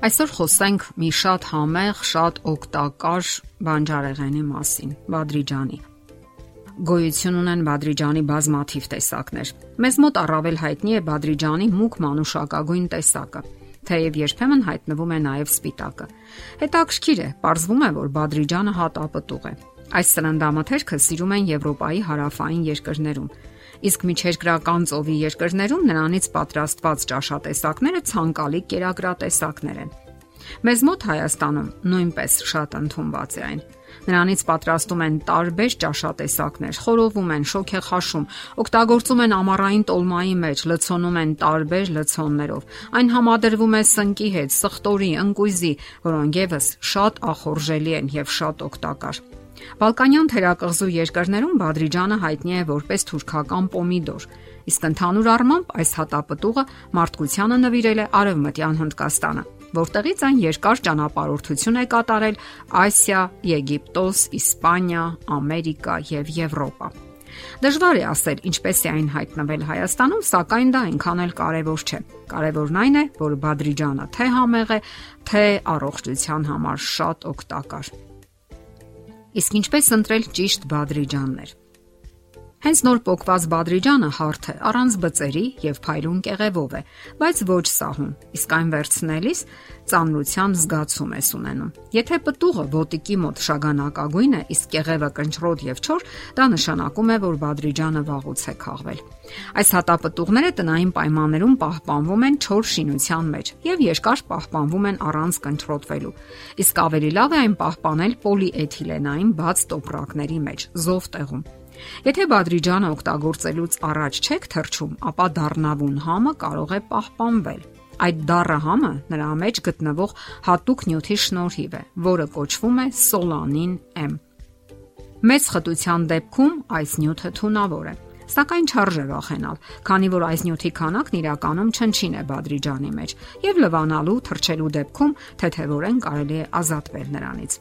Այսօր խոսենք մի շատ համեղ, շատ օգտակար բանջարեղենի մասին՝ Բադրիջանի։ Գոյություն ունեն Բադրիջանի բազմաթիվ տեսակներ։ Մեզ մոտ առավել հայտնի է Բադրիջանի մուգ մանուշակագույն տեսակը, թեև երբեմն հայտնվում է նաև սպիտակը։ Հետաքրքիր է, ողջվում է, որ Բադրիջանը հատապտուղ է։ Այս սննդամթերքը սիրում են Եվրոպայի հարավային երկրներում, իսկ միջերկրական ծովի երկրներում նրանից պատրաստված ճաշատեսակները ցանկալի կերակրատեսակներ են։ Մեզ մոտ Հայաստանում նույնպես շատ ընդունված է այն։ Նրանից պատրաստում են տարբեր ճաշատեսակներ, խորովում են, շոգ է խաշում, օգտագործում են ամառային տոլմայի մեջ, լցոնում են տարբեր լցոններով։ Այն համադրվում է սնկի հետ, սխտորի, ընկույզի, որոնք եւս շատ ախորժելի են եւ շատ օգտակար։ Բալկանյան թերակղզու երկրներում Բադրիջանը հայտնի է որպես թուրքական պոմիդոր, իսկ ընդհանուր առմամբ այս հատապտուղը մարդկությանը նվիրել է Արևմտյան Հնդկաստանը, որտեղից այն երկար ճանապարհորդություն է կատարել Ասիա, Եգիպտոս, Իսպանիա, Ամերիկա եւ Եվրոպա։ Դժվար է ասել ինչպես է այն հայտնվել Հայաստանում, սակայն դա այնքան էլ կարևոր չէ։ Կարևորն այն է, որ Բադրիջանը թե համեղ է, թե առողջության համար շատ օգտակար։ Իսկ ինչպես ընտրել ճիշտ բադրիջաններ։ Հենց նոր փոկված բադրիջանը հարթ է, առանց բծերի եւ փայլուն կեղևով է, բայց ոչ սահուն։ Իսկ այն վերցնելիս ծանրության զգացում ես ունենում։ Եթե պտուղը ոտիկի մոտ շագանակագույն է, իսկ կեղևը կնճռոտ եւ չոր, դա նշանակում է, որ բադրիջանը վաղուց է քաղվել։ Այս հատապտուղները տնային պայմաններում պահպանվում են չոր շինության մեջ եւ երկար պահպանվում են առանց կնճռոտվելու։ Իսկ ավելի լավ է այն պահպանել պոլիէթիլենային բաց տոպրակների մեջ, զով տեղում։ Եթե բադրիջանը օգտագործելուց առաջ չեք թրջում, ապա դառնավուն համը կարող է պահպանվել։ Այդ դառը համը նրա մեջ գտնվող հատուկ նյութի շնորհիվ է, որը կոչվում է սոլանին M։ Մեծ խտության դեպքում այս նյութը թունավոր է սակայն չարժե վախենալ, քանի որ այս նյութի քանակն իրականում չնչին է բադրիջանի մեջ եւ լվանալու թրջելու դեպքում թեթևորեն կարելի է ազատվել նրանից։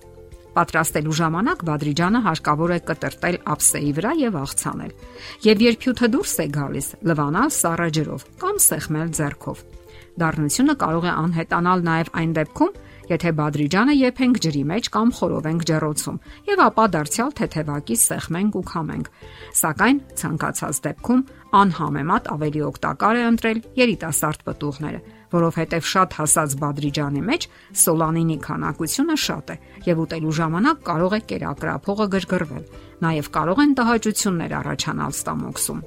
Պատրաստելու ժամանակ բադրիջանը հարկավոր է կտրտել ափսեի վրա եւ աղցանել։ Եվ երբ հյութը դուրս է գալիս, լվանալ սառը ջրով կամ սեղմել ձեռքով։ Դառնությունը կարող է անհետանալ նաև այն դեպքում, եթե բադրիջանը եփենք ջրի մեջ կամ խորովենք ջեռոցում եւ ապա դարձյալ թեթևակի սեղմենք ու քամենք։ Սակայն ցանկացած դեպքում անհամեմատ ավելի օգտակար է ընտրել երիտասարդ պտուղները, որովհետև շատ հասած բադրիջանի մեջ սոլանինի քանակությունը շատ է եւ ուտելու ժամանակ կարող է կերակրափողը գրգռվել։ Նաեւ կարող են տհաճություններ առաջանալ ստամոքսում։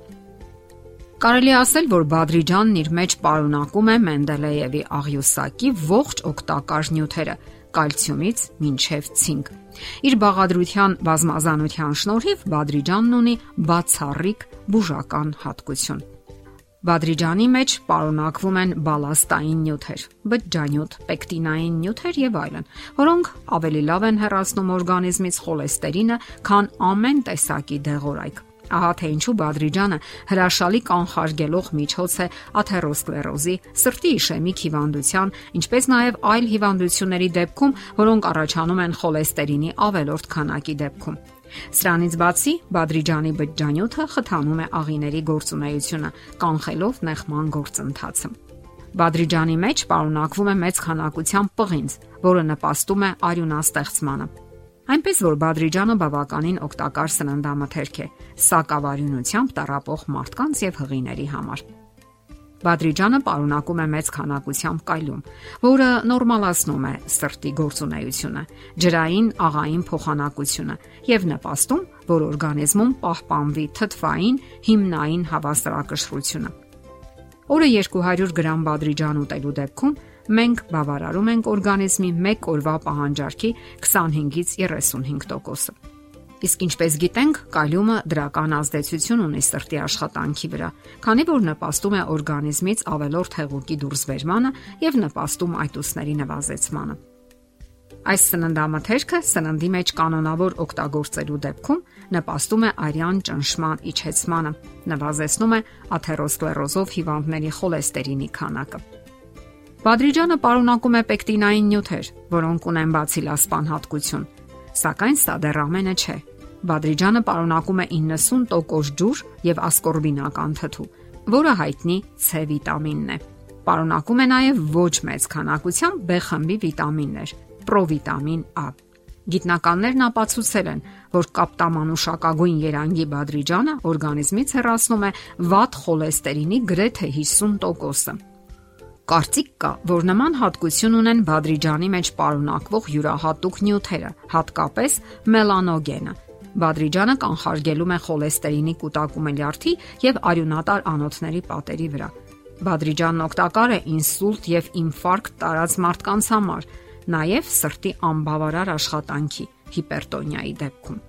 Կարելի ասել, որ Բադրիջանն իր մեջ պարունակում է Մենդելեևի աղյուսակի ողջ օգտակար նյութերը՝ կալցիումից մինչև ցինկ։ Իր բաղադրության բազմազանության շնորհիվ Բադրիջանն ունի բացառիկ բուժական հատկություն։ Բադրիջանի մեջ պարունակվում են բալաստային նյութեր, բջջանյութ, պեկտինային նյութեր եւ այլն, որոնք ավելի լավ են հեռացնում օրգանիզմից խոլեստերինը, քան ամեն տեսակի դեղորայք։ Ահա թե ինչու Բադրիջանը հրաշալի կանխարգելող միջոց է աթերոսկլերոզի, սրտի իշեմիկ հիվանդության, ինչպես նաև այլ հիվանդությունների դեպքում, որոնք առաջանում են խոլեստերինի ավելորդ քանակի դեպքում։ Սրանից բացի Բադրիջանի բջջանյութը խթանում է աղիների գործունեությունը, կանխելով նեղման գործընթացը։ Բադրիջանի մեջ պարունակվում է մեծ քանակությամբ պղինձ, որը նպաստում է արյունաստեղծմանը։ Այնպես որ Բադրիջանը բավականին օգտակար սննդամթերք է սակավարյունությամբ տարապող մարդկանց եւ հղիների համար։ Բադրիջանը պարունակում է մեծ քանակությամբ կայլում, որը նորմալացնում է սրտի գործունեությունը, ջրային աղային փոխանակությունը եւ նպաստում, որ օրգանիզմում պահպանվի թթվային հիմնային հավասարակշռությունը։ Օրը 200 գրամ բադրիջան ուտելու դեպքում մենք բավարարում ենք օրգանիզմի 1 օրվա պահանջարկի 25-ից 35%-ը։ Իսկ ինչպես գիտենք, կալիումը դրական ազդեցություն ունի սրտի աշխատանքի վրա, քանի որ նպաստում է օրգանիզմից ավելորդ հեղուկի դուրսբերմանը եւ նպաստում այտուսների նվազեցմանը։ Այս սննդամթերքը սննդի մեջ կանոնավոր օգտագործելու դեպքում նպաստում է արյան ճնշման իջեցմանը, նվազեցնում է աթերոսկլերոզով հիվանդների խոլեստերինի քանակը։ Բադրիջանը պարունակում է պեկտինային նյութեր, որոնք ունեն բացիլասպան հատկություն։ Սակայն սա դեռ ամենը չէ։ Բադրիջանը պարունակում է 90% ջուր եւ ասկորբինական թթու, որը հայտնի C վիտամինն է։ Պարունակում է նաև ոչ մեծ քանակությամբ B խմբի վիտամիններ՝ պրովիտամին A։ Գիտնականներն ապացուցել են, որ կապտամանուշակագույն երանգի բադրիջանը օրգանիզմից հեռացնում է վատ խոլեստերինի գրեթե 50%-ը։ Կարծիք կա, որ նման հատկություն ունեն բադրիջանի մեջ պարունակվող յուրահատուկ նյութերը, հատկապես մելանոգենը։ Բադրիջանը կանխարգելում է խոլեստերինի կուտակումը լյարդի եւ արյունատար անոթների պատերի վրա։ Բադրիջանն օգտակար է ինսուլտ եւ ինֆարկտ տարած մարդկանց համար, նաև սրտի անբավարար աշխատանքի հիպերտոնիայի դեպքում։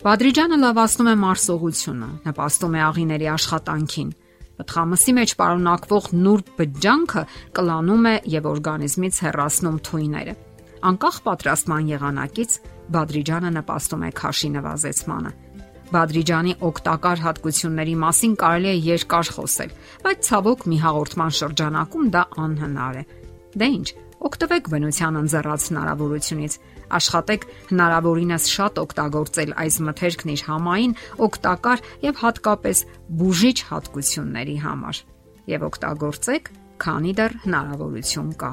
Բադրիջանը լավացնում է մարսողությունը, նպաստում է աղիների աշխատանքին։ Պտղամսի մեջ պարունակվող նուրբ բջջանքը կլանում է եւ օրգանիզմից հեռացնում թույները։ Անկախ պատրաստման եղանակից բադրիջանը նպաստում է քաշի նվազեցմանը։ Բադրիջանի օգտակար հատկությունների մասին կարելի է երկար խոսել, բայց ցավոք մի հաղորդման շրջանակում դա անհնար է։ Դե ի՞նչ, Օգտվեք բնության ընձեռած հնարավորությունից։ Աշխատեք հնարավորինս շատ օգտագործել այս մթերքն իր համային, օգտակար եւ հատկապես բուժիչ հատկությունների համար։ Եվ օգտագործեք, քանի դեռ հնարավորություն կա։